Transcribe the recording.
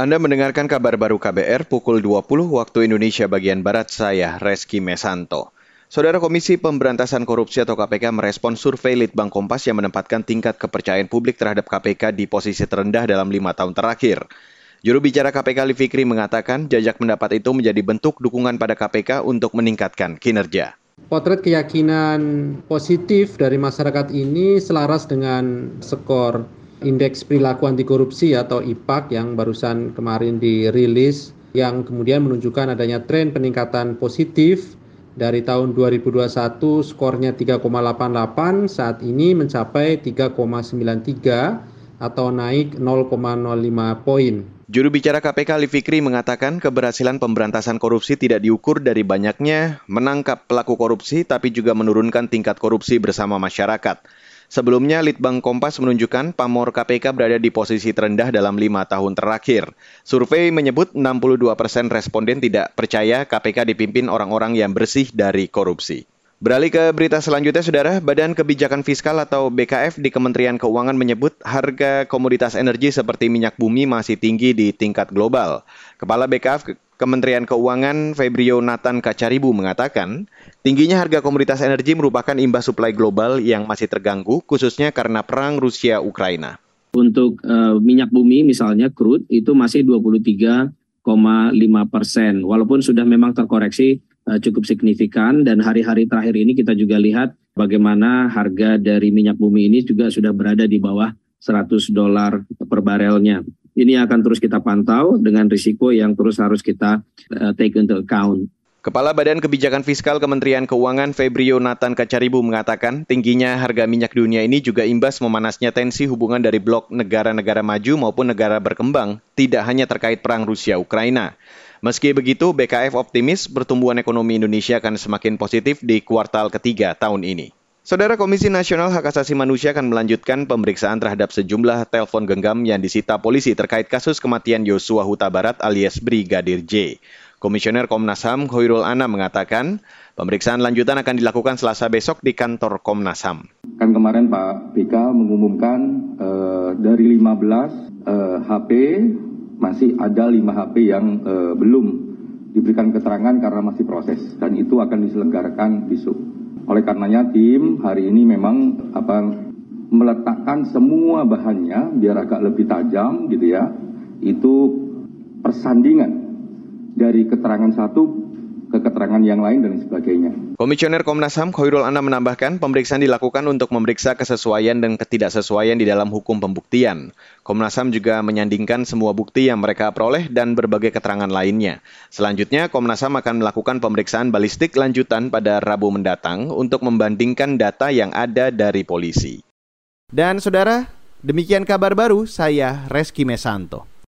Anda mendengarkan kabar baru KBR pukul 20 waktu Indonesia bagian Barat, saya Reski Mesanto. Saudara Komisi Pemberantasan Korupsi atau KPK merespon survei Litbang Kompas yang menempatkan tingkat kepercayaan publik terhadap KPK di posisi terendah dalam lima tahun terakhir. Juru bicara KPK Ali Fikri mengatakan jajak pendapat itu menjadi bentuk dukungan pada KPK untuk meningkatkan kinerja. Potret keyakinan positif dari masyarakat ini selaras dengan skor Indeks Perilaku Anti Korupsi atau IPAK yang barusan kemarin dirilis yang kemudian menunjukkan adanya tren peningkatan positif dari tahun 2021 skornya 3,88 saat ini mencapai 3,93 atau naik 0,05 poin. Juru bicara KPK Ali Fikri mengatakan keberhasilan pemberantasan korupsi tidak diukur dari banyaknya menangkap pelaku korupsi tapi juga menurunkan tingkat korupsi bersama masyarakat. Sebelumnya, Litbang Kompas menunjukkan pamor KPK berada di posisi terendah dalam lima tahun terakhir. Survei menyebut 62 persen responden tidak percaya KPK dipimpin orang-orang yang bersih dari korupsi. Beralih ke berita selanjutnya, Saudara. Badan Kebijakan Fiskal atau BKF di Kementerian Keuangan menyebut harga komoditas energi seperti minyak bumi masih tinggi di tingkat global. Kepala BKF Kementerian Keuangan Febrio Nathan Kacaribu mengatakan, tingginya harga komoditas energi merupakan imbas suplai global yang masih terganggu, khususnya karena perang Rusia-Ukraina. Untuk uh, minyak bumi misalnya crude itu masih 23,5 persen, walaupun sudah memang terkoreksi uh, cukup signifikan dan hari-hari terakhir ini kita juga lihat bagaimana harga dari minyak bumi ini juga sudah berada di bawah 100 dolar per barelnya ini akan terus kita pantau dengan risiko yang terus harus kita uh, take into account. Kepala Badan Kebijakan Fiskal Kementerian Keuangan Febrio Nathan Kacaribu mengatakan tingginya harga minyak dunia ini juga imbas memanasnya tensi hubungan dari blok negara-negara maju maupun negara berkembang, tidak hanya terkait perang Rusia-Ukraina. Meski begitu, BKF optimis pertumbuhan ekonomi Indonesia akan semakin positif di kuartal ketiga tahun ini. Saudara Komisi Nasional Hak Asasi Manusia akan melanjutkan pemeriksaan terhadap sejumlah telepon genggam yang disita polisi terkait kasus kematian Yosua Huta Barat alias Brigadir J. Komisioner Komnas HAM Khairul Ana mengatakan, pemeriksaan lanjutan akan dilakukan selasa besok di kantor Komnas HAM. Kan kemarin Pak BK mengumumkan eh, dari 15 eh, HP masih ada 5 HP yang eh, belum diberikan keterangan karena masih proses dan itu akan diselenggarakan besok. Oleh karenanya tim hari ini memang apa meletakkan semua bahannya biar agak lebih tajam gitu ya. Itu persandingan dari keterangan satu ke keterangan yang lain dan sebagainya. Komisioner Komnas HAM Khairul Anam menambahkan pemeriksaan dilakukan untuk memeriksa kesesuaian dan ketidaksesuaian di dalam hukum pembuktian. Komnas HAM juga menyandingkan semua bukti yang mereka peroleh dan berbagai keterangan lainnya. Selanjutnya, Komnas HAM akan melakukan pemeriksaan balistik lanjutan pada Rabu mendatang untuk membandingkan data yang ada dari polisi. Dan saudara, demikian kabar baru saya Reski Mesanto.